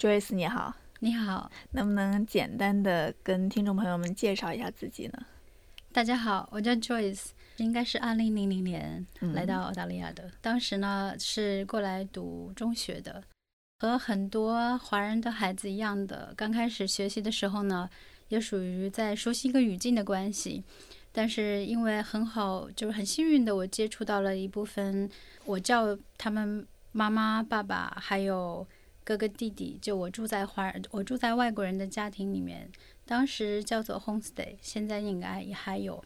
Joyce 你好，你好，能不能简单的跟听众朋友们介绍一下自己呢？大家好，我叫 Joyce，应该是二零零零年嗯。来到澳大利亚的，当时呢是过来读中学的，和很多华人的孩子一样的，刚开始学习的时候呢，也属于在熟悉一个语境的关系。但是因为很好，就是很幸运的，我接触到了一部分，我叫他们妈妈、爸爸，还有哥哥弟弟，就我住在华，我住在外国人的家庭里面，当时叫做 homestay，现在应该也还有，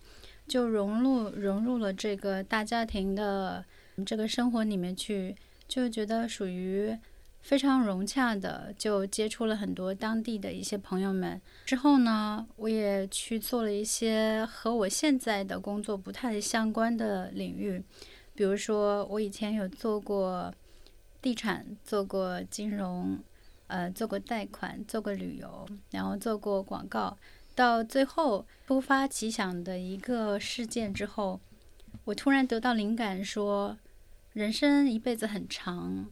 就融入融入了这个大家庭的这个生活里面去，就觉得属于非常融洽的，就接触了很多当地的一些朋友们。之后呢，我也去做了一些和我现在的工作不太相关的领域，比如说我以前有做过地产，做过金融。呃，做过贷款，做过旅游，然后做过广告，到最后突发奇想的一个事件之后，我突然得到灵感说，人生一辈子很长，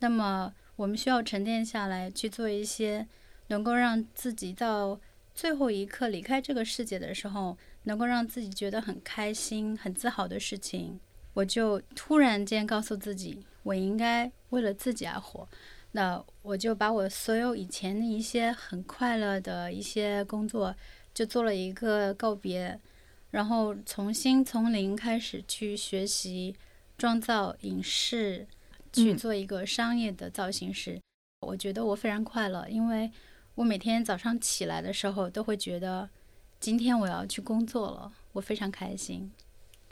那么我们需要沉淀下来去做一些能够让自己到最后一刻离开这个世界的时候，能够让自己觉得很开心、很自豪的事情。我就突然间告诉自己，我应该为了自己而活。那我就把我所有以前的一些很快乐的一些工作，就做了一个告别，然后重新从零开始去学习创造影视，去嗯做一个商业的造型师。我觉得我非常快乐，因为我每天早上起来的时候都会觉得，今天我要去工作了，我非常开心。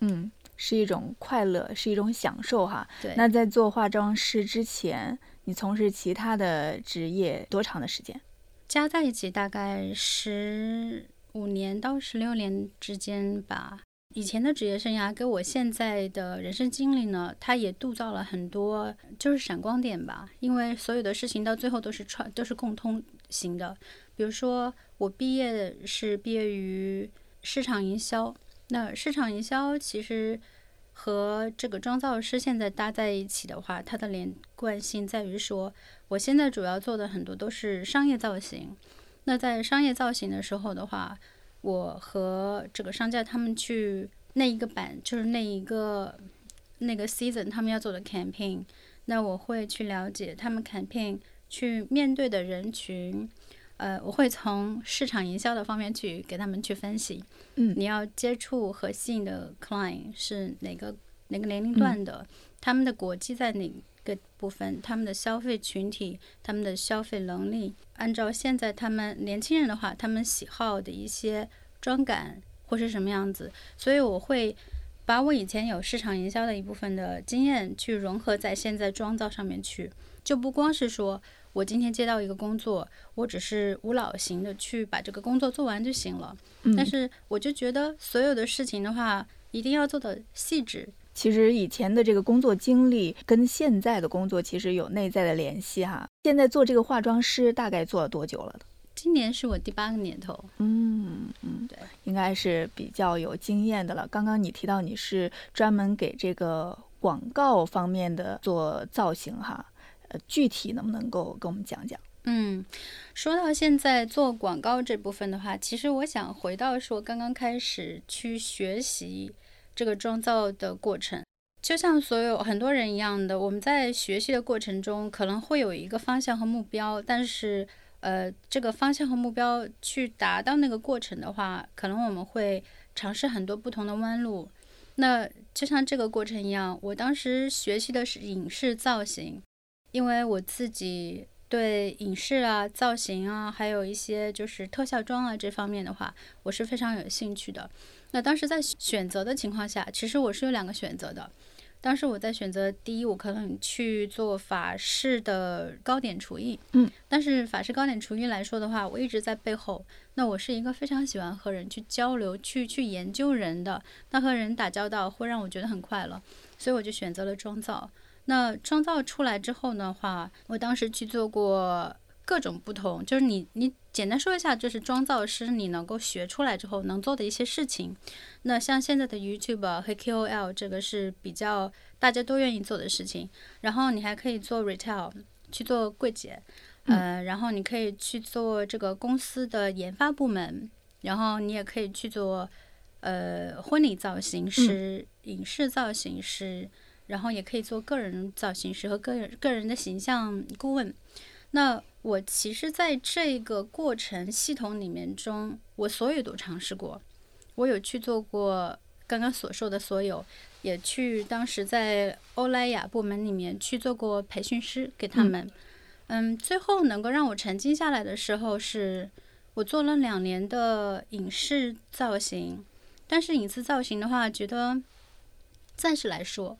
嗯，是一种快乐，是一种享受哈。对，那在做化妆师之前，你从事其他的职业多长的时间？加在一起大概十五年到十六年之间吧。以前的职业生涯跟我现在的人生经历呢，它也铸造了很多就是闪光点吧。因为所有的事情到最后都是串都是共通型的。比如说我毕业是毕业于市场营销，那市场营销其实和这个妆造师现在搭在一起的话，它的连贯性在于说。我现在主要做的很多都是商业造型。那在商业造型的时候的话，我和这个商家他们去那一个版，就是那一个那个 season 他们要做的 campaign，那我会去了解他们 campaign 去面对的人群。呃，我会从市场营销的方面去给他们去分析，嗯。你要接触和吸引的 client 是哪个哪个年龄段的，他们的国际在哪个部分，他们的消费群体，他们的消费能力，按照现在他们年轻人的话，他们喜好的一些妆感或是什么样子，所以我会把我以前有市场营销的一部分的经验去融合在现在妆造上面去，就不光是说我今天接到一个工作，我只是无脑型的去把这个工作做完就行了，嗯但是我就觉得所有的事情的话，一定要做的细致，其实以前的这个工作经历跟现在的工作其实有内在的联系哈。现在做这个化妆师大概做了多久了？今年是我第八个年头，嗯嗯，对，应该是比较有经验的了。刚刚你提到你是专门给这个广告方面的做造型哈，呃，具体能不能够跟我们讲讲？嗯，说到现在做广告这部分的话，其实我想回到说刚刚开始去学习这个妆造的过程，就像所有很多人一样的，我们在学习的过程中可能会有一个方向和目标，但是呃，这个方向和目标去达到那个过程的话，可能我们会尝试很多不同的弯路。那就像这个过程一样，我当时学习的是影视造型，因为我自己对影视啊、造型啊，还有一些就是特效妆啊这方面的话，我是非常有兴趣的。那当时在选择的情况下，其实我是有两个选择的。当时我在选择第一，我可能去做法式的糕点厨艺，嗯，但是法式糕点厨艺来说的话，我一直在背后。那我是一个非常喜欢和人去交流、去去研究人的，那和人打交道会让我觉得很快乐，所以我就选择了妆造。那妆造出来之后的话，我当时去做过各种不同，就是你你简单说一下，就是妆造师你能够学出来之后能做的一些事情。那像现在的 YouTube 啊和 KOL 这个是比较大家都愿意做的事情，然后你还可以做 retail，去做柜姐，呃，然后你可以去做这个公司的研发部门，然后你也可以去做呃婚礼造型师、影视造型师，然后也可以做个人造型师和个人个人的形象顾问。那我其实在这个过程系统里面中，我所有都尝试过，我有去做过刚刚所说的所有，也去当时在欧莱雅部门里面去做过培训师给他们。嗯，最后能够让我沉静下来的时候，是我做了两年的影视造型，但是影视造型的话，觉得暂时来说，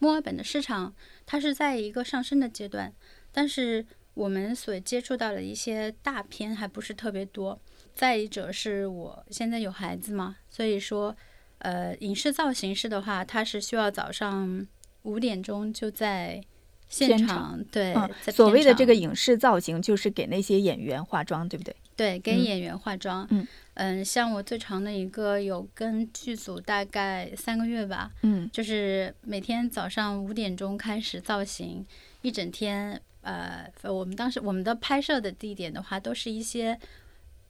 墨尔本的市场它是在一个上升的阶段，但是。我们所接触到的一些大片还不是特别多。再一者是我现在有孩子嘛，所以说，呃，影视造型师的话，他是需要早上五点钟就在现场。对，所谓的这个影视造型就是给那些演员化妆，对不对？对，跟演员化妆。嗯嗯，像我最长的一个有跟剧组大概三个月吧。嗯，就是每天早上五点钟开始造型，一整天。呃，我们当时我们的拍摄的地点的话，都是一些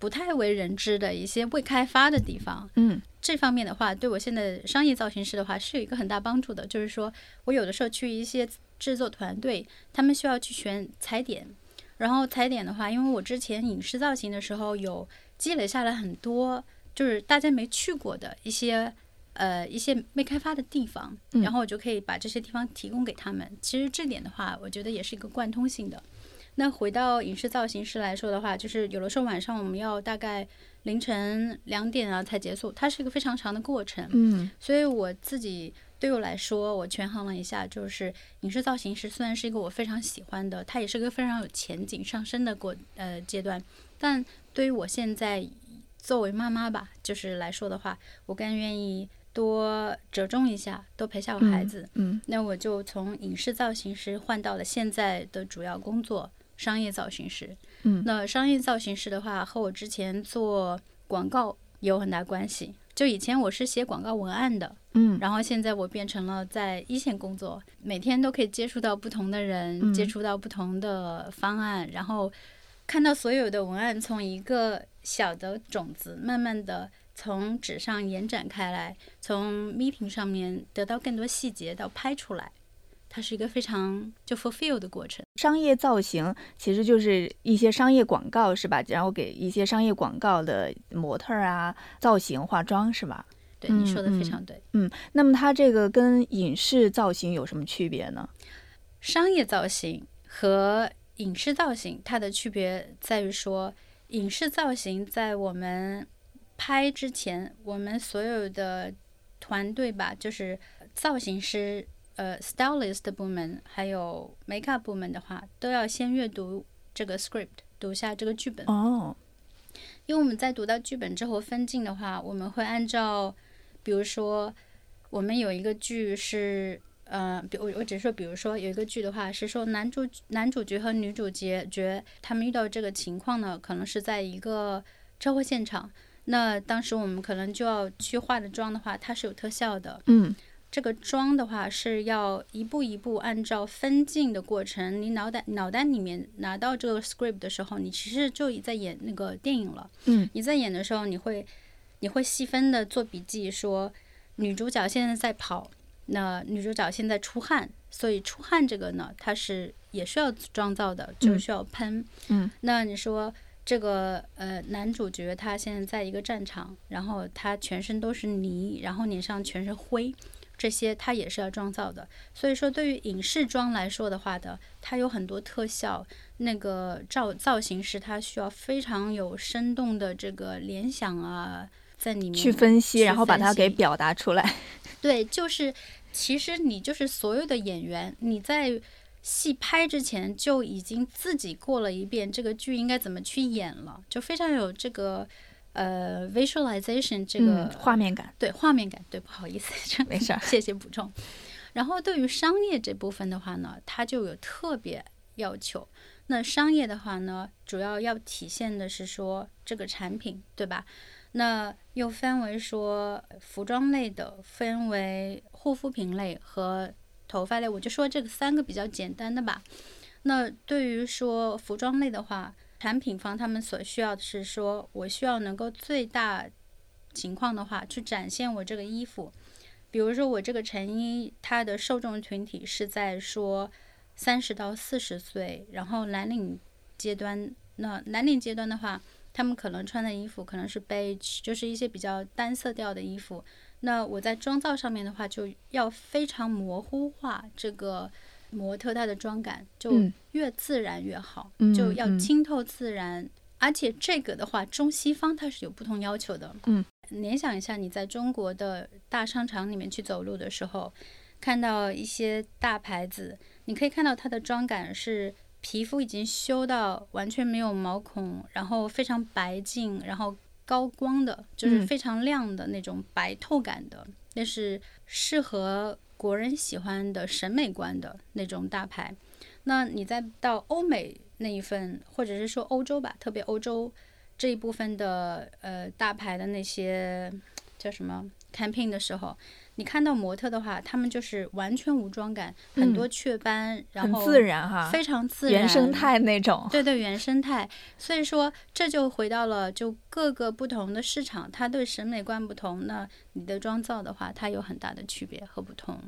不太为人知的一些未开发的地方。嗯，这方面的话，对我现在商业造型师的话是有一个很大帮助的。就是说我有的时候去一些制作团队，他们需要去选踩点，然后踩点的话，因为我之前影视造型的时候有积累下来很多，就是大家没去过的一些。呃，一些没开发的地方，然后我就可以把这些地方提供给他们。其实这点的话，我觉得也是一个贯通性的。那回到影视造型师来说的话，就是有的时候晚上我们要大概凌晨两点啊才结束，它是一个非常长的过程。嗯，所以我自己对我来说，我权衡了一下，就是影视造型师虽然是一个我非常喜欢的，它也是个非常有前景上升的过呃阶段，但对于我现在作为妈妈吧，就是来说的话，我更愿意。多折中一下，多陪下我孩子。嗯，那我就从影视造型师换到了现在的主要工作——商业造型师。嗯，那商业造型师的话，和我之前做广告有很大关系。就以前我是写广告文案的，嗯，然后现在我变成了在一线工作，每天都可以接触到不同的人，接触到不同的方案，然后看到所有的文案从一个小的种子慢慢的。从纸上延展开来，从 meeting 上面得到更多细节到拍出来，它是一个非常就 fulfill 的过程。商业造型其实就是一些商业广告，是吧？然后给一些商业广告的模特啊造型化妆，是吧？对，你说的非常对。嗯，那么它这个跟影视造型有什么区别呢？商业造型和影视造型，它的区别在于说，影视造型在我们拍之前，我们所有的团队吧，就是造型师、呃，stylist 部门，还有 makeup 部门的话，都要先阅读这个 script，读下这个剧本。哦。因为我们在读到剧本之后分镜的话，我们会按照，比如说，我们有一个剧是，呃，比我我只是说，比如说有一个剧的话，是说男主男主角和女主角角他们遇到这个情况呢，可能是在一个车祸现场。那当时我们可能就要去化的妆的话，它是有特效的。嗯，这个妆的话是要一步一步按照分镜的过程。你脑袋脑袋里面拿到这个 script 的时候，你其实就在演那个电影了。嗯，你在演的时候，你会你会细分的做笔记，说女主角现在在跑，那女主角现在出汗，所以出汗这个呢，它是也需要妆造的，就是需要喷。嗯，那你说。这个呃，男主角他现在在一个战场，然后他全身都是泥，然后脸上全是灰，这些他也是要妆造的。所以说，对于影视妆来说的话的，它有很多特效，那个造造型师他需要非常有生动的这个联想啊，在里面去分析，然后把它给表达出来。对，就是其实你就是所有的演员，你在。戏拍之前就已经自己过了一遍这个剧应该怎么去演了，就非常有这个呃 visualization 这个画面感，对画面感，对不好意思，没事，谢谢补充。然后对于商业这部分的话呢，它就有特别要求。那商业的话呢，主要要体现的是说这个产品，对吧？那又分为说服装类的，分为护肤品类和。头发类，我就说这个三个比较简单的吧。那对于说服装类的话，产品方他们所需要的是说，我需要能够最大情况的话去展现我这个衣服。比如说我这个成衣，它的受众群体是在说三十到四十岁，然后蓝领阶段。那蓝领阶段的话，他们可能穿的衣服可能是 beige，就是一些比较单色调的衣服。那我在妆造上面的话，就要非常模糊化这个模特她的妆感，就越自然越好，就要清透自然。而且这个的话，中西方它是有不同要求的。嗯，联想一下，你在中国的大商场里面去走路的时候，看到一些大牌子，你可以看到它的妆感是。皮肤已经修到完全没有毛孔，然后非常白净，然后高光的，就是非常亮的那种白透感的，那是适合国人喜欢的审美观的那种大牌。那你再到欧美那一份，或者是说欧洲吧，特别欧洲这一部分的呃大牌的那些叫什么 campaign 的时候。你看到模特的话，他们就是完全无妆感，很多雀斑，然后很自然哈，非常自然，原生态那种。对对，原生态。所以说，这就回到了就各个不同的市场，它对审美观不同，那你的妆造的话，它有很大的区别和不同。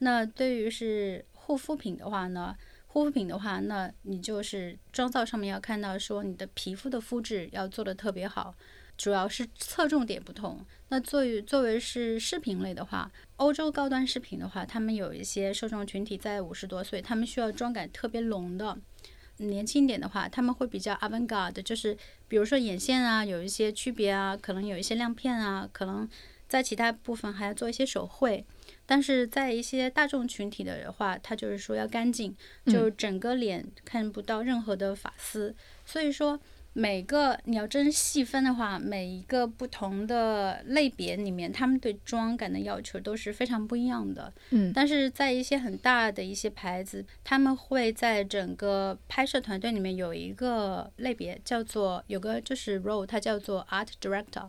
那对于是护肤品的话呢，护肤品的话，那你就是妆造上面要看到说你的皮肤的肤质要做的特别好。主要是侧重点不同。那作为作为是视频类的话，欧洲高端视频的话，他们有一些受众群体在五十多岁，他们需要妆感特别浓的。年轻点的话，他们会比较 avant-garde，就是比如说眼线啊，有一些区别啊，可能有一些亮片啊，可能在其他部分还要做一些手绘。但是在一些大众群体的话，他就是说要干净，就整个脸看不到任何的发丝。所以说。每个你要真细分的话，每一个不同的类别里面，他们对妆感的要求都是非常不一样的。嗯，但是在一些很大的一些牌子，他们会在整个拍摄团队里面有一个类别，叫做有个就是 role，它叫做 art director。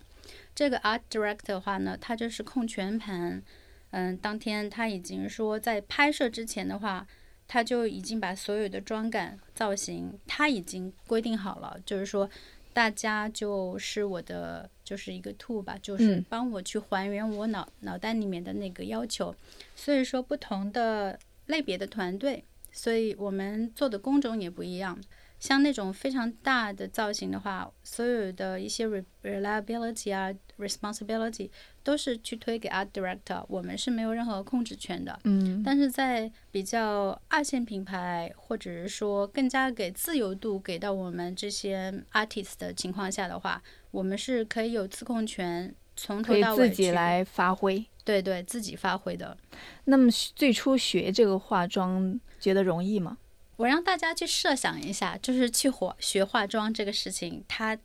这个 art director 的话呢，他就是控全盘。嗯，当天他已经说在拍摄之前的话。他就已经把所有的妆感、造型，他已经规定好了。就是说，大家就是我的，就是一个 tool 吧，就是帮我去还原我脑脑袋里面的那个要求。所以说，不同的类别的团队，所以我们做的工种也不一样。像那种非常大的造型的话，所有的一些 reliability 啊，responsibility 都是去推给 art director，我们是没有任何控制权的。嗯，但是在比较二线品牌，或者是说更加给自由度给到我们这些 artist 的情况下的话，我们是可以有自控权，从头到尾自己来发挥。对对，自己发挥的。那么最初学这个化妆，觉得容易吗？我让大家去设想一下，就是去化学化妆这个事情，它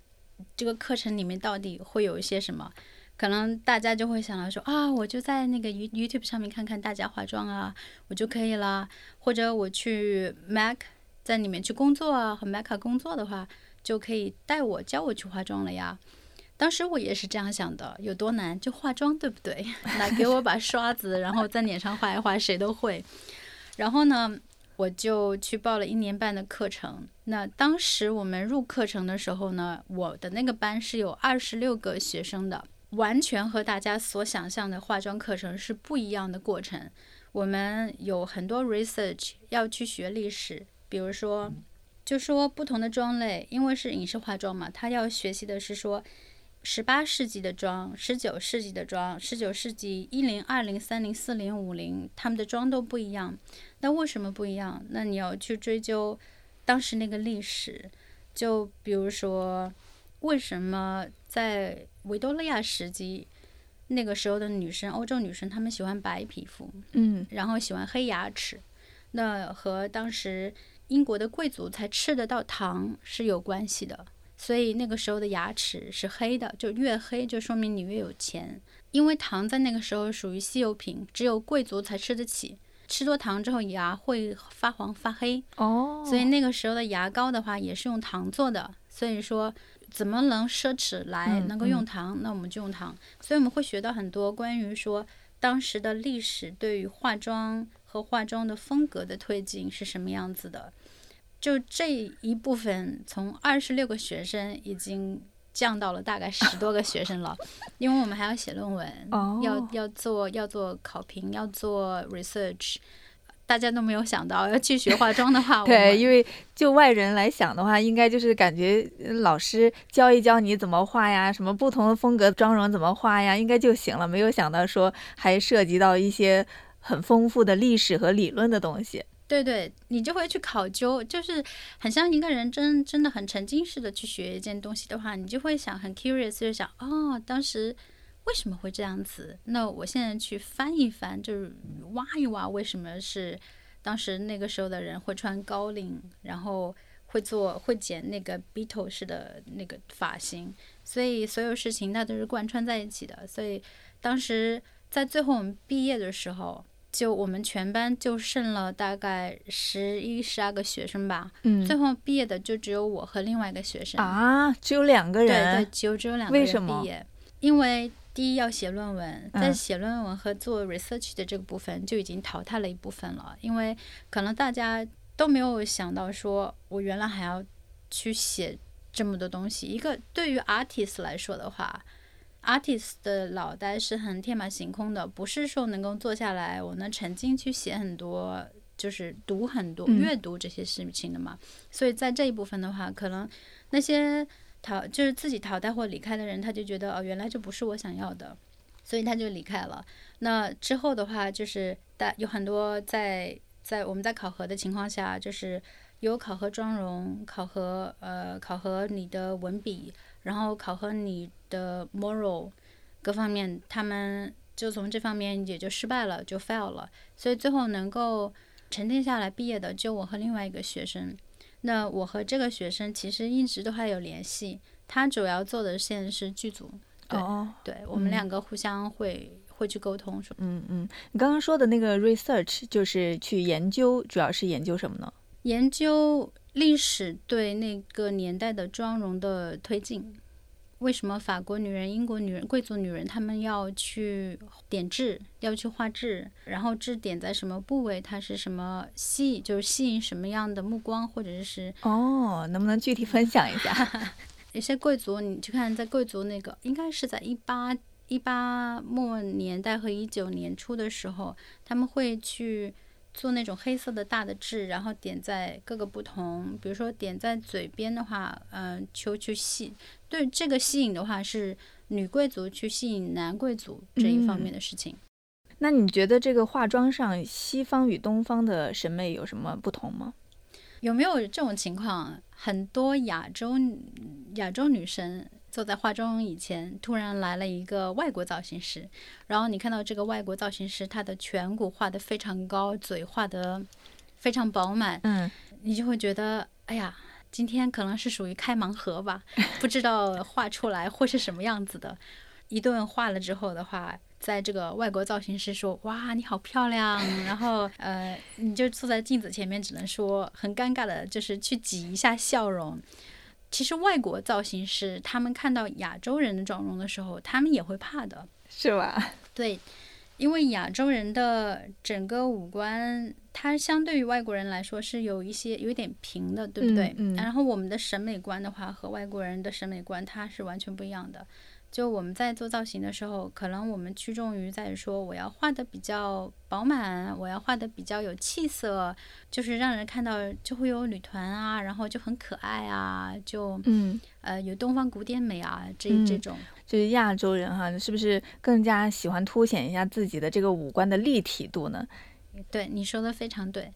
这个课程里面到底会有一些什么？可能大家就会想到说啊，我就在那个 YouTube 上面看看大家化妆啊，我就可以了。或者我去 Mac 在里面去工作啊，和 Mac 工作的话，就可以带我教我去化妆了呀。当时我也是这样想的，有多难就化妆，对不对？来给我把刷子，然后在脸上画一画，谁都会。然后呢？我就去报了一年半的课程。那当时我们入课程的时候呢，我的那个班是有二十六个学生的，完全和大家所想象的化妆课程是不一样的过程。我们有很多 research 要去学历史，比如说，就说不同的妆类，因为是影视化妆嘛，他要学习的是说。十八世纪的妆，十九世纪的妆，十九世纪一零、二零、三零、四零、五零，他们的妆都不一样。那为什么不一样？那你要去追究当时那个历史。就比如说，为什么在维多利亚时期，那个时候的女生，欧洲女生，她们喜欢白皮肤，嗯，然后喜欢黑牙齿，那和当时英国的贵族才吃得到糖是有关系的。所以那个时候的牙齿是黑的，就越黑就说明你越有钱，因为糖在那个时候属于稀有品，只有贵族才吃得起。吃多糖之后牙会发黄发黑哦，所以那个时候的牙膏的话也是用糖做的。所以说怎么能奢侈来能够用糖，那我们就用糖。所以我们会学到很多关于说当时的历史对于化妆和化妆的风格的推进是什么样子的。就这一部分从二十六个学生已经降到了大概十多个学生了，因为我们还要写论文，哦要要做要做考评，要做 research。大家都没有想到要去学化妆的话，对，因为就外人来想的话，应该就是感觉呃老师教一教你怎么画呀，什么不同的风格妆容怎么画呀，应该就行了。没有想到说还涉及到一些很丰富的历史和理论的东西。对对，你就会去考究，就是很像一个人真真的很沉浸式的去学一件东西的话，你就会想很 curious，就想哦，当时为什么会这样子？那我现在去翻一翻，就是挖一挖，为什么是当时那个时候的人会穿高领，然后会做会剪那个 Beatle 式的那个发型，所以所有事情它都是贯穿在一起的。所以当时在最后我们毕业的时候。就我们全班就剩了大概十一十二个学生吧，嗯最后毕业的就只有我和另外一个学生。啊，只有两个人对对人，，只有只有两个人为什么毕业，因为第一要写论文，在嗯写论文和做 research 的这个部分就已经淘汰了一部分了，因为可能大家都没有想到说，我原来还要去写这么多东西。一个对于 artist 来说的话。Artist 的脑袋是很天马行空的，不是说能够坐下来，我能沉浸去写很多，就是读很多、嗯阅读这些事情的嘛。所以在这一部分的话，可能那些淘就是自己淘汰或离开的人，他就觉得哦，原来这不是我想要的，所以他就离开了。那之后的话，就是大有很多在在我们在考核的情况下，就是有考核妆容，考核呃考核你的文笔，然后考核你的 moral 各方面，他们就从这方面也就失败了，就 fail 了。所以最后能够沉淀下来毕业的，就我和另外一个学生。那我和这个学生其实一直都还有联系，他主要做的现在是剧组，对哦，对我们嗯两个互相会、会去沟通，说嗯嗯，你刚刚说的那个 research 就是去研究，主要是研究什么呢？研究历史对那个年代的妆容的推进。为什么法国女人、英国女人、贵族女人她们要去点痣，要去画痣，然后痣点在什么部位，它是什么吸，就是吸引什么样的目光，或者是哦，能不能具体分享一下？有些贵族，你去看在贵族那个，应该是在一八一八末年代和一九年初的时候，他们会去做那种黑色的大的痣，然后点在各个不同，比如说点在嘴边的话，嗯、求去吸。对这个吸引的话，是女贵族去吸引男贵族这一方面的事情。那你觉得这个化妆上，西方与东方的审美有什么不同吗？有没有这种情况？很多亚洲亚洲女生坐在化妆以前，突然来了一个外国造型师，然后你看到这个外国造型师，他的颧骨画的非常高，嘴画的非常饱满，嗯，你就会觉得，哎呀，今天可能是属于开盲盒吧，不知道画出来会是什么样子的。一顿画了之后的话，在这个外国造型师说：“哇，你好漂亮！”然后呃，你就坐在镜子前面，只能说很尴尬的，就是去挤一下笑容。其实外国造型师他们看到亚洲人的妆容的时候，他们也会怕的。是吧？对，因为亚洲人的整个五官，它相对于外国人来说是有一些有点平的，对不对？嗯嗯然后我们的审美观的话，和外国人的审美观它是完全不一样的。就我们在做造型的时候，可能我们趋重于在说，我要画的比较饱满，我要画的比较有气色，就是让人看到就会有女团啊，然后就很可爱啊，就嗯，呃有东方古典美啊这嗯这种。就是亚洲人哈，是不是更加喜欢凸显一下自己的这个五官的立体度呢？对你说的非常对，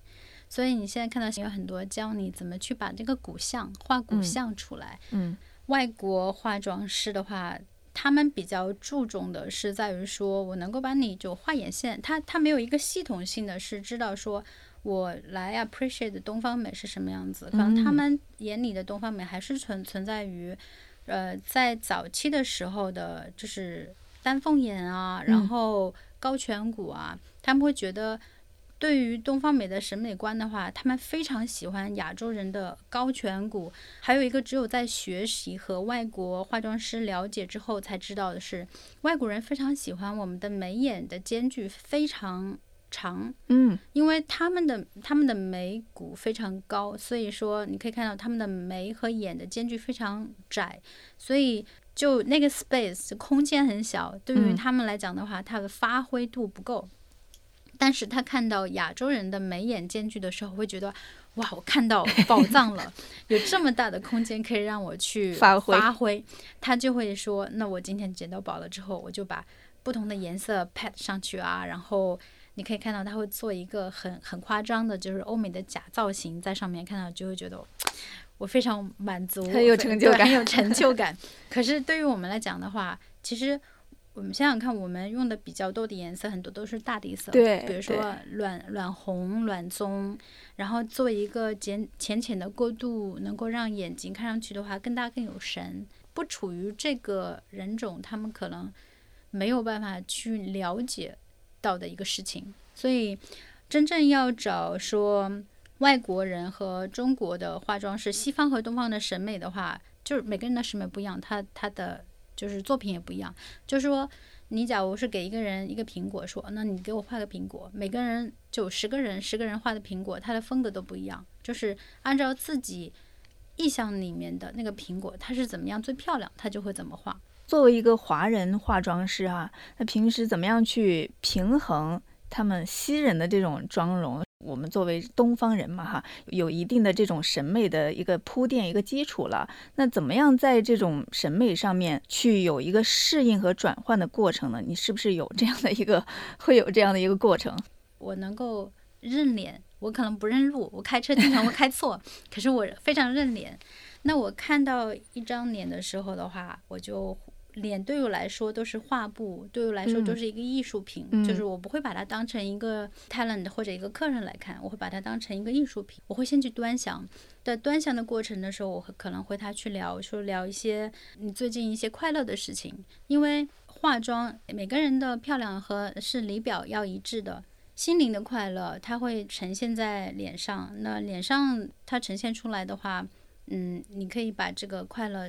所以你现在看到有很多教你怎么去把这个骨相画骨嗯相出来。嗯外国化妆师的话，他们比较注重的是在于说我能够把你就画眼线，他他没有一个系统性的是知道说我来 appreciate 东方美是什么样子，可能他嗯们眼里的东方美还是存存在于，呃，在早期的时候的，就是丹凤眼啊，嗯然后高颧骨啊，他们会觉得。对于东方美的审美观的话，他们非常喜欢亚洲人的高颧骨。还有一个，只有在学习和外国化妆师了解之后才知道的是，外国人非常喜欢我们的眉眼的间距非常长，嗯，因为他们的他们的眉骨非常高，所以说你可以看到他们的眉和眼的间距非常窄，所以就那个 space 空间很小，对于嗯他们来讲的话，它的发挥度不够。但是他看到亚洲人的眉眼间距的时候，会觉得哇，我看到宝藏了，有这么大的空间可以让我去发挥发挥。他就会说，那我今天捡到宝了之后，我就把不同的颜色 pat 上去啊，然后你可以看到他会做一个很很夸张的，就是欧美的假造型在上面，看到就会觉得我非常满足，很有成就感很有成就感。可是对于我们来讲的话，其实我们想想看，我们用的比较多的颜色很多都是大地色，对比如说暖暖红、暖棕，然后做一个浅浅浅的过渡，能够让眼睛看上去的话更大更有神。不处于这个人种，他们可能没有办法去了解到的一个事情，所以真正要找说外国人和中国的化妆师，西方和东方的审美的话，就是每个人的审美不一样，他他的就是作品也不一样。就是说，你假如是给一个人一个苹果，说那你给我画个苹果，每个人就十个人，十个人画的苹果，它的风格都不一样，就是按照自己意象里面的那个苹果，它是怎么样最漂亮，它就会怎么画。作为一个华人化妆师哈、那平时怎么样去平衡他们西人的这种妆容？我们作为东方人嘛哈，有一定的这种审美的一个铺垫、一个基础了。那怎么样在这种审美上面去有一个适应和转换的过程呢？你是不是有这样的一个 会有这样的一个过程？我能够认脸，我可能不认路，我开车经常会开错，可是我非常认脸。那我看到一张脸的时候的话，我就脸对我来说都是画布，对我来说嗯都是一个艺术品，嗯就是我不会把它当成一个 talent 或者一个客人来看，我会把它当成一个艺术品。我会先去端详，在端详的过程的时候，我会可能会他去聊，说聊一些你最近一些快乐的事情，因为化妆每个人的漂亮和是里表要一致的。心灵的快乐，它会呈现在脸上。那脸上它呈现出来的话，嗯，你可以把这个快乐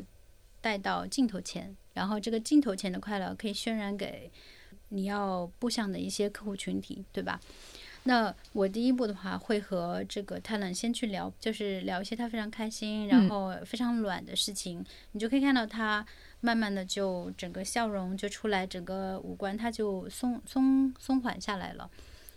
带到镜头前，然后这个镜头前的快乐可以渲染给你要布向的一些客户群体，对吧？那我第一步的话，会和这个 talent 先去聊，就是聊一些他非常开心，然后非常暖的事情，你就可以看到他慢慢的就整个笑容就出来，整个五官他就松松松缓下来了。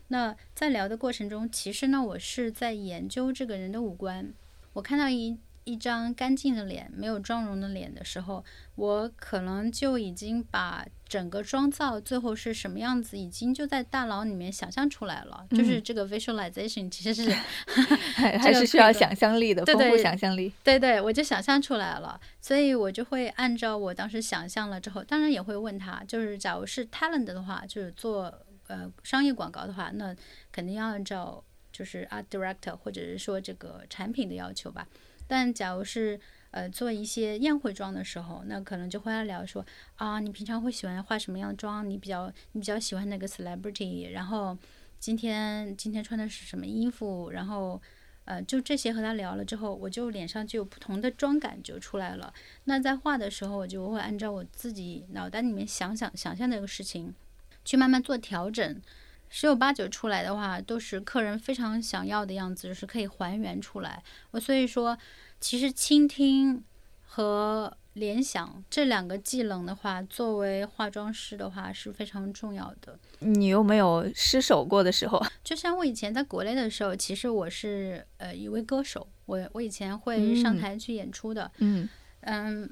那在聊的过程中，其实呢，我是在研究这个人的五官。我看到一一张干净的脸，没有妆容的脸的时候，我可能就已经把整个妆造最后是什么样子，已经就在大脑里面想象出来了。就是这个 visualization 其实是 还还是需要想象力的，对丰富想象力。对对，我就想象出来了，所以我就会按照我当时想象了之后，当然也会问他，就是假如是 talent 的话，就是做呃商业广告的话，那肯定要按照就是 art director 或者是说这个产品的要求吧。但假如是呃做一些宴会妆的时候，那可能就会来聊说啊，你平常会喜欢化什么样的妆？你比较你比较喜欢那个 celebrity，然后今天今天穿的是什么衣服？然后呃就这些和他聊了之后，我就脸上就有不同的妆感就出来了。那在画的时候，我就会按照我自己脑袋里面想想想象的一个事情，去慢慢做调整。十有八九出来的话，都是客人非常想要的样子，就是可以还原出来。我所以说，其实倾听和联想这两个技能的话，作为化妆师的话是非常重要的。你有没有失手过的时候？就像我以前在国内的时候，其实我是呃一位歌手，我我以前会上嗯台去演出的。嗯嗯，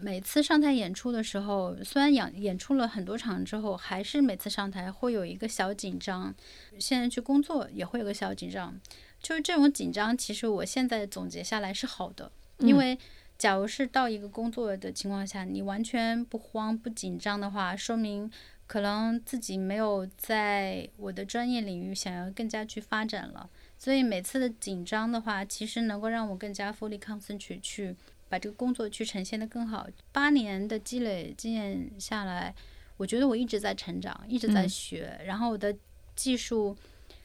每次上台演出的时候，虽然演演出了很多场之后，还是每次上台会有一个小紧张。现在去工作也会有个小紧张，就是这种紧张，其实我现在总结下来是好的，因嗯为假如是到一个工作的情况下，你完全不慌不紧张的话，说明可能自己没有在我的专业领域想要更加去发展了。所以每次的紧张的话，其实能够让我更加 fully concentrate 去把这个工作去呈现的更好。八年的积累经验下来，我觉得我一直在成长，一直在嗯学，然后我的技术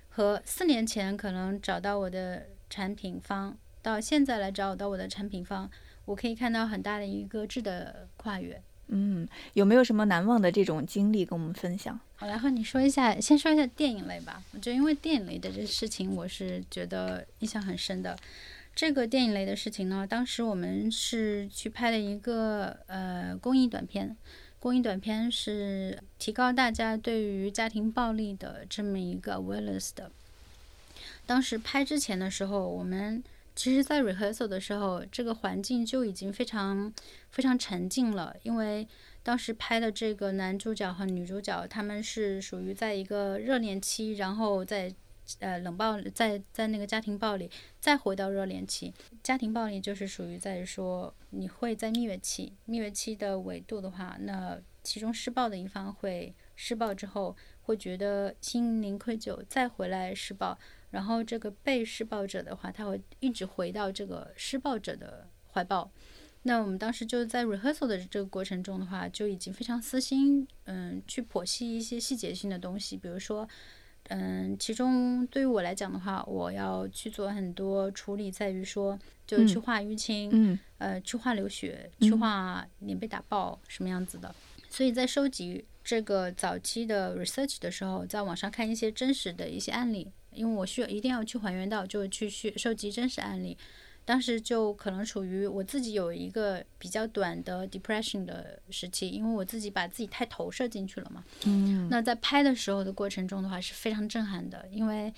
和四年前可能找到我的产品方，到现在来找到我的产品方，我可以看到很大的一个质的跨越。嗯，有没有什么难忘的这种经历跟我们分享？我来和你说一下，先说一下电影类吧。我觉得因为电影类的这事情，我是觉得印象很深的。这个电影类的事情呢，当时我们是去拍了一个呃公益短片，公益短片是提高大家对于家庭暴力的这么一个 awareness 的。当时拍之前的时候，我们其实，在 rehearsal 的时候，这个环境就已经非常非常沉静了，因为当时拍的这个男主角和女主角，他们是属于在一个热恋期，然后在呃冷暴在在那个家庭暴力，再回到热恋期。家庭暴力就是属于在说，你会在蜜月期，蜜月期的维度的话，那其中施暴的一方会施暴之后，会觉得心灵愧疚，再回来施暴。然后这个被施暴者的话，他会一直回到这个施暴者的怀抱。那我们当时就在 rehearsal 的这个过程中的话，就已经非常私心，嗯，去剖析一些细节性的东西。比如说，嗯，其中对于我来讲的话，我要去做很多处理，在于说，就去化淤青，嗯，呃，去化流血，去化脸被打爆什么样子的。所以在收集这个早期的 research 的时候，在网上看一些真实的一些案例。因为我需要一定要去还原到，就去去收集真实案例。当时就可能处于我自己有一个比较短的 depression 的时期，因为我自己把自己太投射进去了嘛。嗯。那在拍的时候的过程中的话是非常震撼的，因为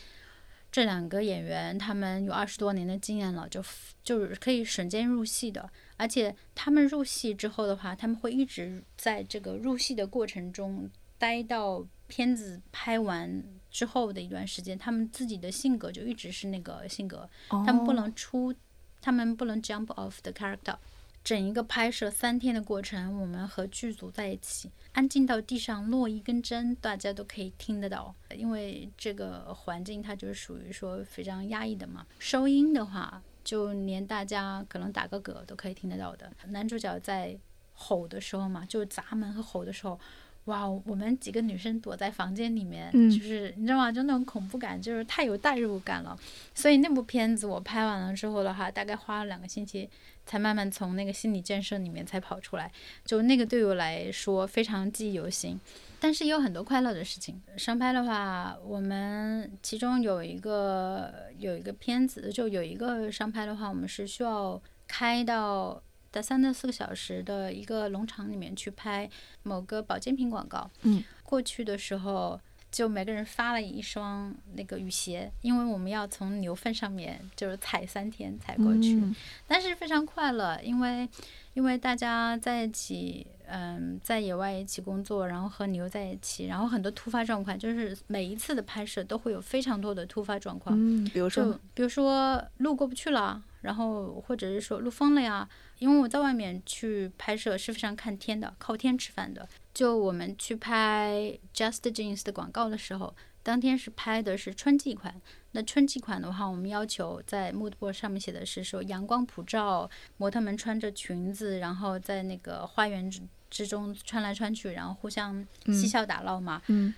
这两个演员他们有二十多年的经验了，就就是可以瞬间入戏的。而且他们入戏之后的话，他们会一直在这个入戏的过程中待到片子拍完。之后的一段时间，他们自己的性格就一直是那个性格，他们不能出，他们不能 jump off the character。整一个拍摄三天的过程，我们和剧组在一起，安静到地上落一根针，大家都可以听得到。因为这个环境它就是属于说非常压抑的嘛，收音的话，就连大家可能打个嗝都可以听得到的。男主角在吼的时候嘛，就砸门和吼的时候。哇，我们几个女生躲在房间里面，就是你知道吗？就那种恐怖感，就是太有代入感了。所以那部片子我拍完了之后的话，大概花了两个星期，才慢慢从那个心理建设里面才跑出来。就那个对我来说非常记忆犹新，但是也有很多快乐的事情。商拍的话，我们其中有一个有一个片子，就有一个商拍的话，我们是需要开到。在三到四个小时的一个农场里面去拍某个保健品广告。嗯，过去的时候就每个人发了一双那个雨鞋，因为我们要从牛粪上面就是踩三天踩过去。但是非常快乐，因为因为大家在一起，嗯，在野外一起工作，然后和牛在一起，然后很多突发状况，就是每一次的拍摄都会有非常多的突发状况。嗯，比如说，比如说路过不去了，然后或者是说路封了呀。因为我在外面去拍摄是非常看天的，靠天吃饭的。就我们去拍 Just Jeans 的广告的时候，当天是拍的是春季款。那春季款的话，我们要求在 mood board 上面写的是说阳光普照，模特们穿着裙子，然后在那个花园之之中穿来穿去，然后互相嬉笑打闹嘛。嗯。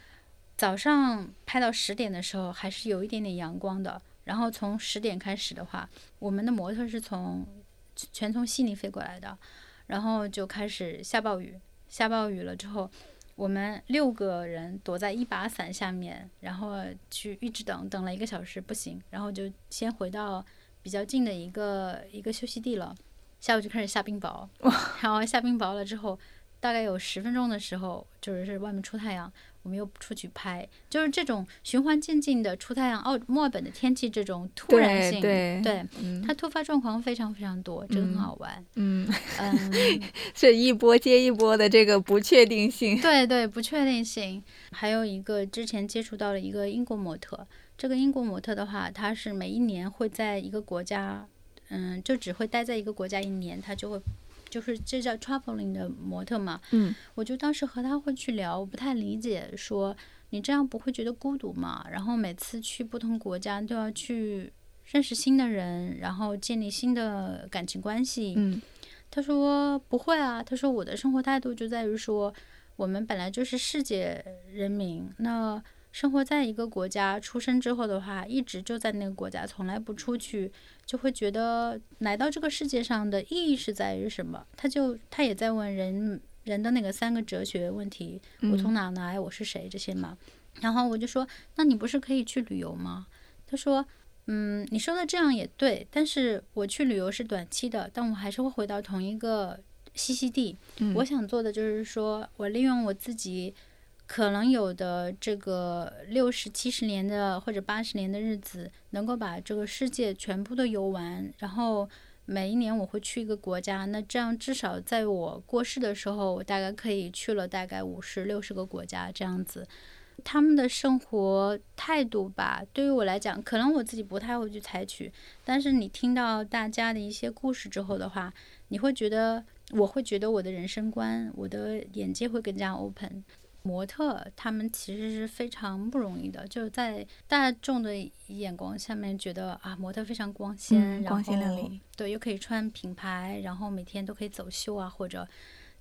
早上拍到十点的时候，还是有一点点阳光的。然后从十点开始的话，我们的模特是从全从悉尼飞过来的，然后就开始下暴雨。下暴雨了之后，我们六个人躲在一把伞下面，然后去一直等，等了一个小时不行，然后就先回到比较近的一个一个休息地了。下午就开始下冰雹，然后下冰雹了之后，大概有十分钟的时候，就是外面出太阳。我们又出去拍，就是这种循环渐进的出太阳。澳墨尔本的天气这种突然性，对对，它突发状况非常非常多，这个很好玩。嗯嗯，是一波接一波的这个不确定性。对对，不确定性。还有一个之前接触到了一个英国模特，这个英国模特的话，他是每一年会在一个国家，嗯，就只会待在一个国家一年，他就会。就是这叫 traveling 的模特嘛，嗯，我就当时和他会去聊，我不太理解，说你这样不会觉得孤独吗？然后每次去不同国家都要去认识新的人，然后建立新的感情关系。嗯，他说不会啊，他说我的生活态度就在于说，我们本来就是世界人民，那。生活在一个国家，出生之后的话，一直就在那个国家，从来不出去，就会觉得来到这个世界上的意义是在于什么？他就他也在问人人的那个三个哲学问题，我从哪来，我是谁这些嘛。然后我就说，那你不是可以去旅游吗？他说，嗯，你说的这样也对，但是我去旅游是短期的，但我还是会回到同一个栖息地。我想做的就是说我利用我自己可能有的这个六十七十年的或者八十年的日子，能够把这个世界全部都游完，然后。每一年我会去一个国家，那这样至少在我过世的时候，我大概可以去了大概五十六十个国家这样子。他们的生活态度吧，对于我来讲，可能我自己不太会去采取。但是你听到大家的一些故事之后的话，你会觉得，我会觉得我的人生观，我的眼界会更加 open。模特他们其实是非常不容易的，就是在大众的眼光下面觉得啊，模特非常光鲜，光鲜亮丽，对，又可以穿品牌，然后每天都可以走秀啊，或者，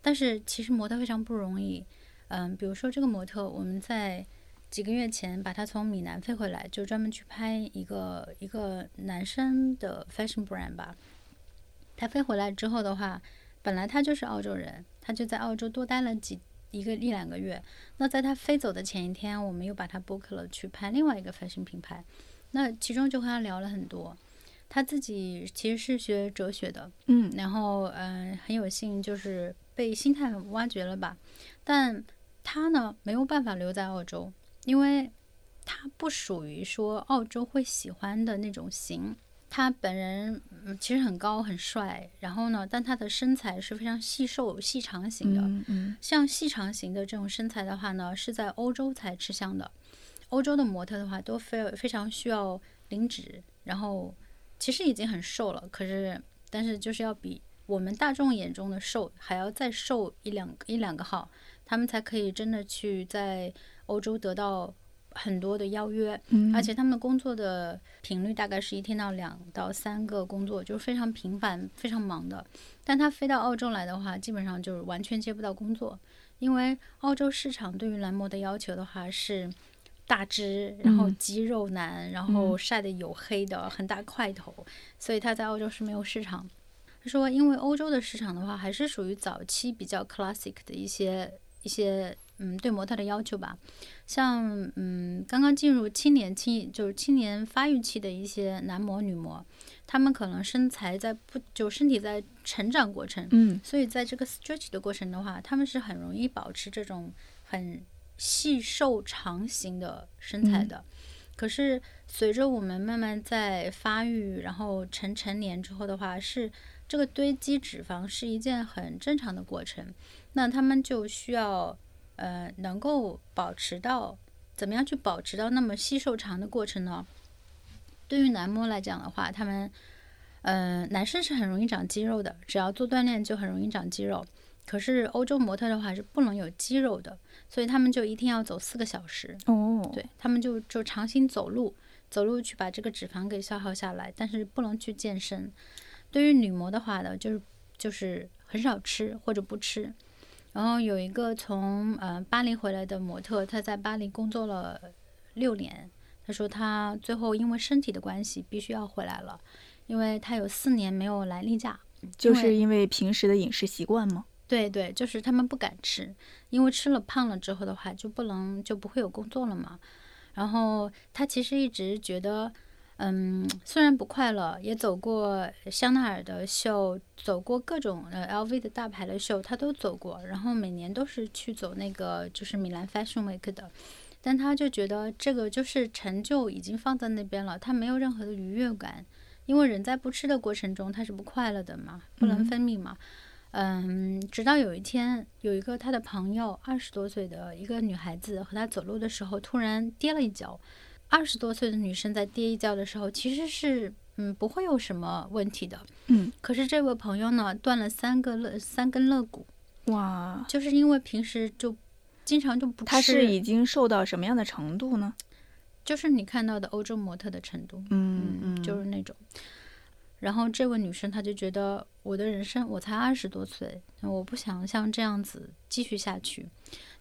但是其实模特非常不容易。嗯，比如说这个模特，我们在几个月前把他从米兰飞回来，就专门去拍一个一个男生的 fashion brand 吧。他飞回来之后的话，本来他就是澳洲人，他就在澳洲多待了几。一个一两个月，那在他飞走的前一天，我们又把他 book 了去拍另外一个 fashion 品牌。那其中就和他聊了很多，他自己其实是学哲学的，嗯，然后嗯很有幸就是被心态挖掘了吧。但他呢没有办法留在澳洲，因为他不属于说澳洲会喜欢的那种型。他本人嗯其实很高很帅，然后呢，但他的身材是非常细瘦细长型的。嗯嗯，像细长型的这种身材的话呢，是在欧洲才吃香的。欧洲的模特的话都非非常需要零脂，然后其实已经很瘦了，可是但是就是要比我们大众眼中的瘦还要再瘦一两一两个号，他们才可以真的去在欧洲得到。很多的邀约，而且他们工作的频率大概是一天到两到三个工作，就是非常频繁、非常忙的。但他飞到澳洲来的话，基本上就是完全接不到工作，因为澳洲市场对于蓝模的要求的话是大只，然后肌肉男，然后晒得黝黑的很大块头，所以他在澳洲是没有市场。他说，因为欧洲的市场的话，还是属于早期比较 classic 的一些一些。嗯，对模特的要求吧，像嗯，刚刚进入青年期，就是青年发育期的一些男模、女模，他们可能身材在不就身体在成长过程，嗯，所以在这个 stretch 的过程的话，他们是很容易保持这种很细瘦长型的身材的。可是随着我们慢慢在发育，然后成成年之后的话，是这个堆积脂肪是一件很正常的过程，那他们就需要。呃，能够保持到怎么样去保持到那么细瘦长的过程呢？对于男模来讲的话，他们，呃，男生是很容易长肌肉的，只要做锻炼就很容易长肌肉。可是欧洲模特的话是不能有肌肉的，所以他们就一定要走四个小时。哦，对他们就就长行走路，走路去把这个脂肪给消耗下来，但是不能去健身。对于女模的话呢，就是就是很少吃或者不吃。然后有一个从呃巴黎回来的模特，他在巴黎工作了六年。他说他最后因为身体的关系必须要回来了，因为他有四年没有来例假，就是因为平时的饮食习惯吗？对对，就是他们不敢吃，因为吃了胖了之后的话就不能就不会有工作了嘛。然后他其实一直觉得。嗯，虽然不快乐，也走过香奈儿的秀，走过各种呃 LV 的大牌的秀，他都走过。然后每年都是去走那个就是米兰 Fashion Week 的，但他就觉得这个就是成就已经放在那边了，他没有任何的愉悦感，因为人在不吃的过程中他是不快乐的嘛，不能分泌嘛。嗯，直到有一天，有一个他的朋友，二十多岁的一个女孩子和他走路的时候，突然跌了一跤。二十多岁的女生在跌一跤的时候，其实是嗯不会有什么问题的，嗯。可是这位朋友呢，断了三个肋三根肋骨，哇！就是因为平时就经常就不吃。他是已经瘦到什么样的程度呢？就是你看到的欧洲模特的程度，嗯嗯，就是那种。然后这位女生她就觉得，我的人生我才二十多岁，我不想像这样子继续下去，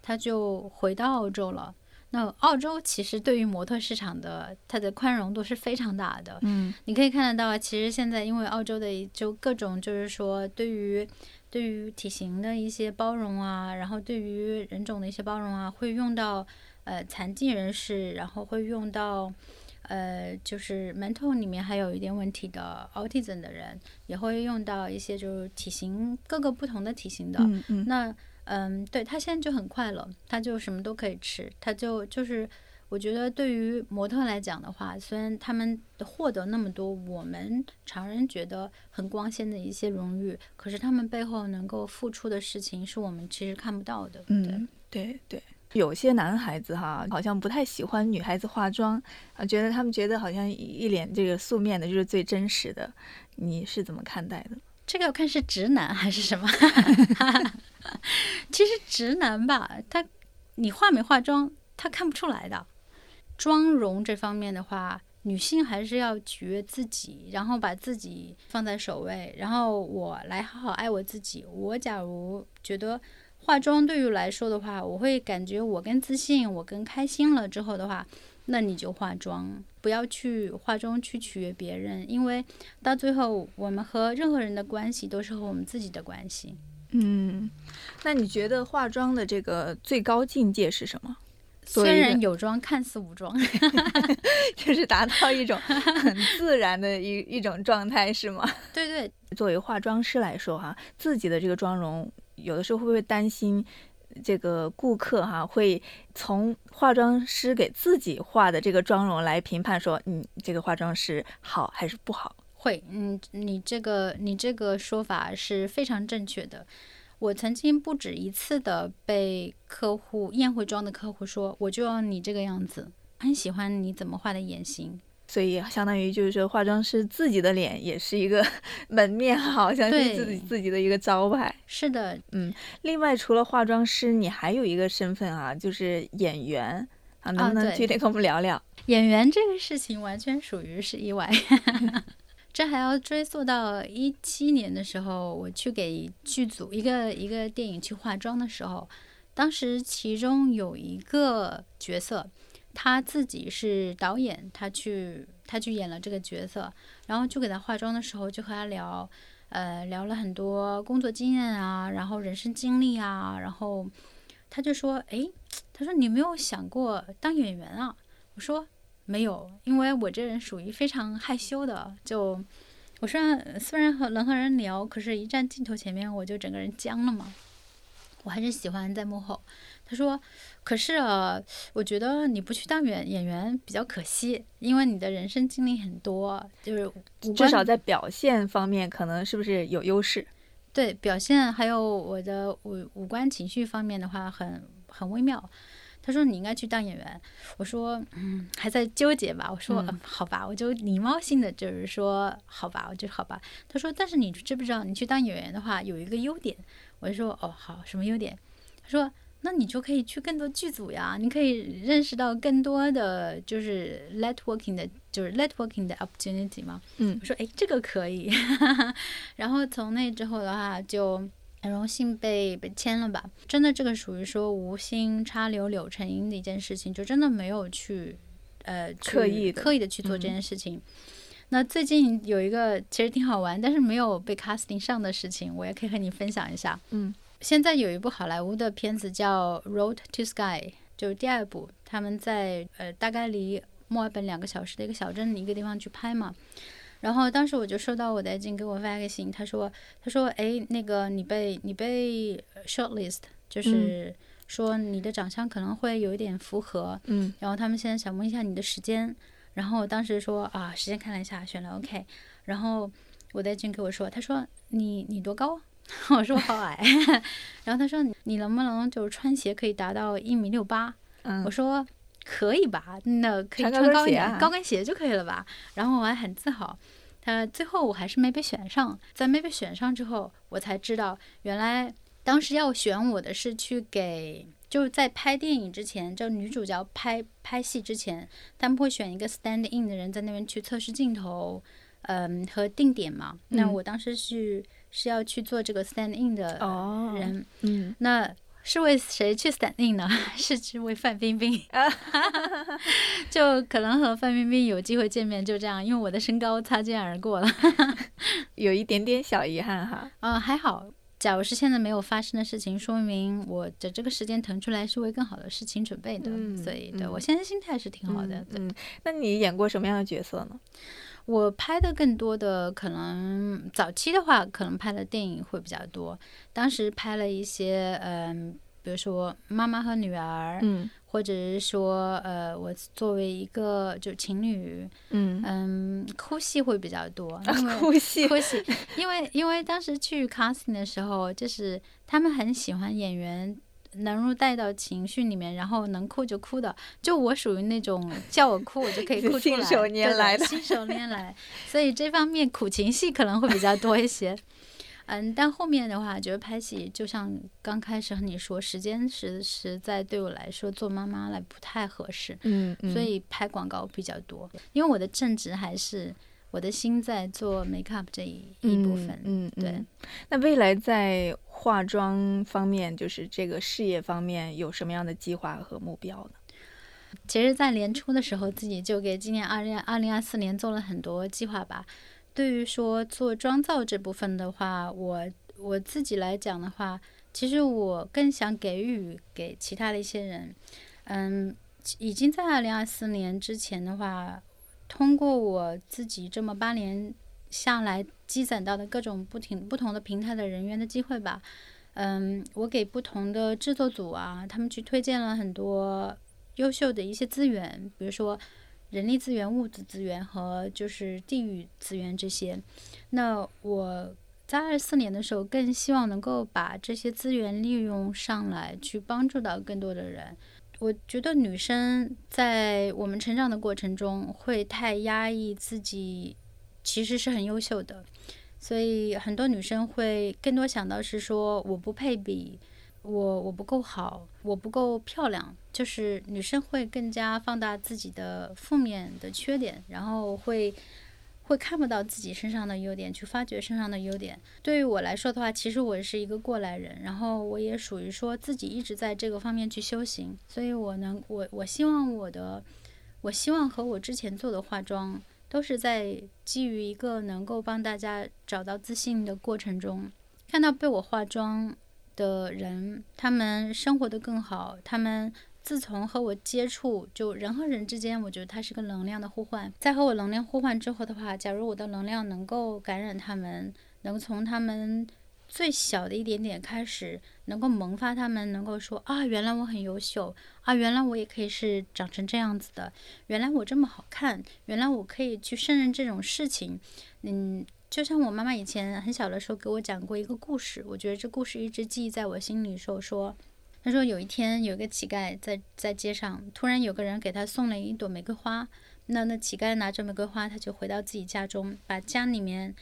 她就回到澳洲了。那澳洲其实对于模特市场的它的宽容度是非常大的。嗯你可以看得到，其实现在因为澳洲的就各种就是说对于对于体型的一些包容啊，然后对于人种的一些包容啊，会用到呃残疾人士，然后会用到呃就是 mental 里面还有一点问题的 autism 的人，也会用到一些就是体型各个不同的体型的。嗯嗯那嗯，对他现在就很快乐，他就什么都可以吃，他就就是，我觉得对于模特来讲的话，虽然他们获得那么多我们常人觉得很光鲜的一些荣誉，可是他们背后能够付出的事情是我们其实看不到的。嗯，对对。有些男孩子哈，好像不太喜欢女孩子化妆啊，觉得他们觉得好像一脸这个素面的就是最真实的。你是怎么看待的？这个要看是直男还是什么。其实直男吧，他你化没化妆，他看不出来的。妆容这方面的话，女性还是要取悦自己，然后把自己放在首位，然后我来好好爱我自己。我假如觉得化妆对于来说的话，我会感觉我更自信，我更开心了之后的话，那你就化妆，不要去化妆去取悦别人，因为到最后我们和任何人的关系都是和我们自己的关系。嗯，那你觉得化妆的这个最高境界是什么？虽然有妆，看似无妆。就是达到一种很自然的一一种状态，是吗？对对，作为化妆师来说，哈，自己的这个妆容，有的时候会不会担心这个顾客哈会从化妆师给自己画的这个妆容来评判说，嗯，这个化妆师好还是不好？会，嗯，你这个你这个说法是非常正确的。我曾经不止一次的被客户宴会妆的客户说，我就要你这个样子，很喜欢你怎么画的眼型。所以相当于就是说，化妆师自己的脸也是一个 门面，好像是自己自己的一个招牌。是的，嗯另外，除了化妆师，你还有一个身份啊，就是演员啊，能不能具体跟我们聊聊？演员这个事情完全属于是意外。这还要追溯到一七年的时候，我去给剧组一个一个电影去化妆的时候，当时其中有一个角色，他自己是导演，他去他去演了这个角色，然后就给他化妆的时候就和他聊，呃，聊了很多工作经验啊，然后人生经历啊，然后他就说，诶，他说你没有想过当演员啊？我说没有，因为我这人属于非常害羞的，就我虽然虽然和能和人聊，可是一站镜头前面我就整个人僵了嘛。我还是喜欢在幕后。他说：“可是啊，我觉得你不去当演演员比较可惜，因为你的人生经历很多，就是至少在表现方面，可能是不是有优势？对表现还有我的五五官情绪方面的话很很微妙。他说你应该去当演员，我说嗯还在纠结吧，我说、嗯嗯、好吧，我就礼貌性的就是说好吧，我就好吧。他说但是你知不知道你去当演员的话有一个优点，我就说哦好什么优点？他说那你就可以去更多剧组呀，你可以认识到更多的就是 networking 的，就是 networking 的 opportunity 嘛。嗯我说哎，这个可以。然后从那之后的话，就很荣幸被被签了吧。真的，这个属于说无心插柳柳成荫的一件事情，就真的没有去呃去刻意刻意的去做这件事情。那最近有一个其实挺好玩，但是没有被 casting 上的事情，我也可以和你分享一下。嗯，现在有一部好莱坞的片子叫《Road to Sky》，就是第二部，他们在呃大概离墨尔本两个小时的一个小镇的一个地方去拍嘛。然后当时我就收到我的 agent 给我发一个信，他说他说哎那个你被你被 shortlist，就是说你的长相可能会有一点符合，嗯。然后他们现在想问一下你的时间，然后我当时说啊，时间看了一下，选了 OK，然后我的君给我说，他说你你多高？我说我好矮，然后他说你你能不能就是穿鞋可以达到一米六八？嗯我说可以吧，那可以穿高跟鞋啊高跟鞋就可以了吧？然后我还很自豪。他最后我还是没被选上，在没被选上之后，我才知道原来当时要选我的是去给，就是在拍电影之前，就女主角拍拍戏之前，他们会选一个 stand in 的人在那边去测试镜头，嗯和定点嘛。那嗯我当时是是要去做这个 stand in 的哦人，嗯那是为谁去 stand in 呢？是去为范冰冰，就可能和范冰冰有机会见面，就这样，因为我的身高擦肩而过了，有一点点小遗憾哈。嗯，还好。假如是现在没有发生的事情，说明我的这个时间腾出来是为更好的事情准备的。嗯，所以对我现在心态是挺好的。嗯，那你演过什么样的角色呢？我拍的更多的可能早期的话，可能拍的电影会比较多。当时拍了一些，嗯，比如说妈妈和女儿，嗯，或者是说，呃，我作为一个就情侣，嗯嗯，哭戏会比较多。哭戏，哭戏，因为因为当时去 casting 的时候，就是他们很喜欢演员。能入带到情绪里面，然后能哭就哭的，就我属于那种 叫我哭我就可以哭出来，信手拈来的，信手拈来，所以这方面苦情戏可能会比较多一些。嗯，但后面的话，觉得拍戏就像刚开始和你说，时间实实在对我来说做妈妈来不太合适，嗯，所以拍广告比较多，因为我的正职还是。我的心在做 make up 这一一部分，嗯，对。那未来在化妆方面，就是这个事业方面，有什么样的计划和目标呢？其实，在年初的时候，自己就给今年二零二零二四年做了很多计划吧。对于说做妆造这部分的话，我我自己来讲的话，其实我更想给予给其他的一些人，嗯，已经在二零二四年之前的话。通过我自己这么八年下来积攒到的各种不停不同的平台的人员的机会吧，嗯，我给不同的制作组啊，他们去推荐了很多优秀的一些资源，比如说人力资源、物质资源和就是地域资源这些。那我在二四年的时候，更希望能够把这些资源利用上来，去帮助到更多的人。我觉得女生在我们成长的过程中会太压抑自己，其实是很优秀的，所以很多女生会更多想到是说我不配比，我我不够好，我不够漂亮，就是女生会更加放大自己的负面的缺点，然后会。会看不到自己身上的优点，去发掘身上的优点。对于我来说的话，其实我是一个过来人，然后我也属于说自己一直在这个方面去修行，所以我能，我我希望我的，我希望和我之前做的化妆都是在基于一个能够帮大家找到自信的过程中，看到被我化妆的人，他们生活的更好，他们。自从和我接触，就人和人之间，我觉得它是个能量的互换。在和我能量互换之后的话，假如我的能量能够感染他们，能从他们最小的一点点开始，能够萌发他们，能够说啊，原来我很优秀啊，原来我也可以是长成这样子的，原来我这么好看，原来我可以去胜任这种事情。嗯，就像我妈妈以前很小的时候给我讲过一个故事，我觉得这故事一直记忆在我心里，说说。他说有一天有一个乞丐在在街上，突然有个人给他送了一朵玫瑰花。那那乞丐拿着玫瑰花，他就回到自己家中，把家里面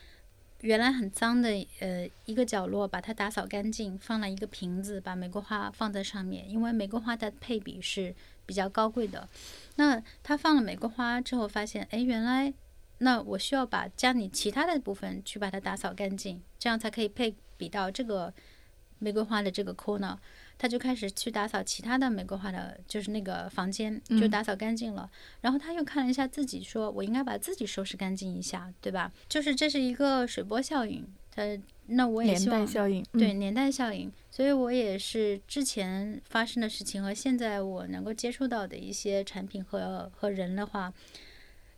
原来很脏的呃一个角落把它打扫干净，放了一个瓶子，把玫瑰花放在上面。因为玫瑰花的配比是比较高贵的。那他放了玫瑰花之后，发现哎，原来那我需要把家里其他的部分去把它打扫干净，这样才可以配比到这个玫瑰花的这个 corner。他就开始去打扫其他的玫瑰花的，就是那个房间，就打扫干净了。然后他又看了一下自己，说：“我应该把自己收拾干净一下，对吧？”就是这是一个水波效应。他那我也希望效应，对年代效应。所以我也是之前发生的事情和现在我能够接触到的一些产品和和人的话，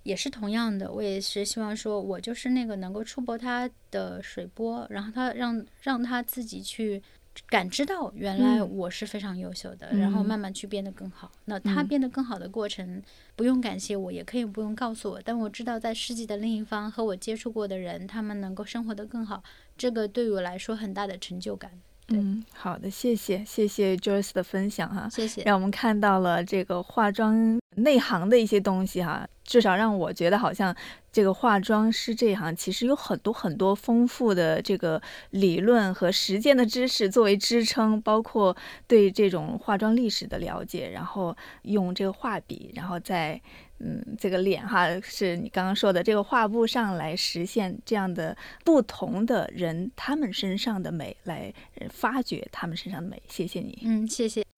也是同样的。我也是希望说，我就是那个能够触摸他的水波，然后他让让他自己去。感知到原来我是非常优秀的，然后慢慢去变得更好。那他变得更好的过程，不用感谢我，也可以不用告诉我。但我知道在世界的另一方和我接触过的人，他们能够生活得更好，这个对于我来说很大的成就感。嗯，好的，谢谢，谢谢 Joyce 的分享哈，谢谢，让我们看到了这个化妆内行的一些东西哈。至少让我觉得好像这个化妆师这一行其实有很多很多丰富的这个理论和实践的知识作为支撑，包括对这种化妆历史的了解，然后用这个画笔，然后再。嗯，这个脸哈，是你刚刚说的这个画布上来实现这样的不同的人他们身上的美，来发掘他们身上的美。谢谢你。嗯，谢谢。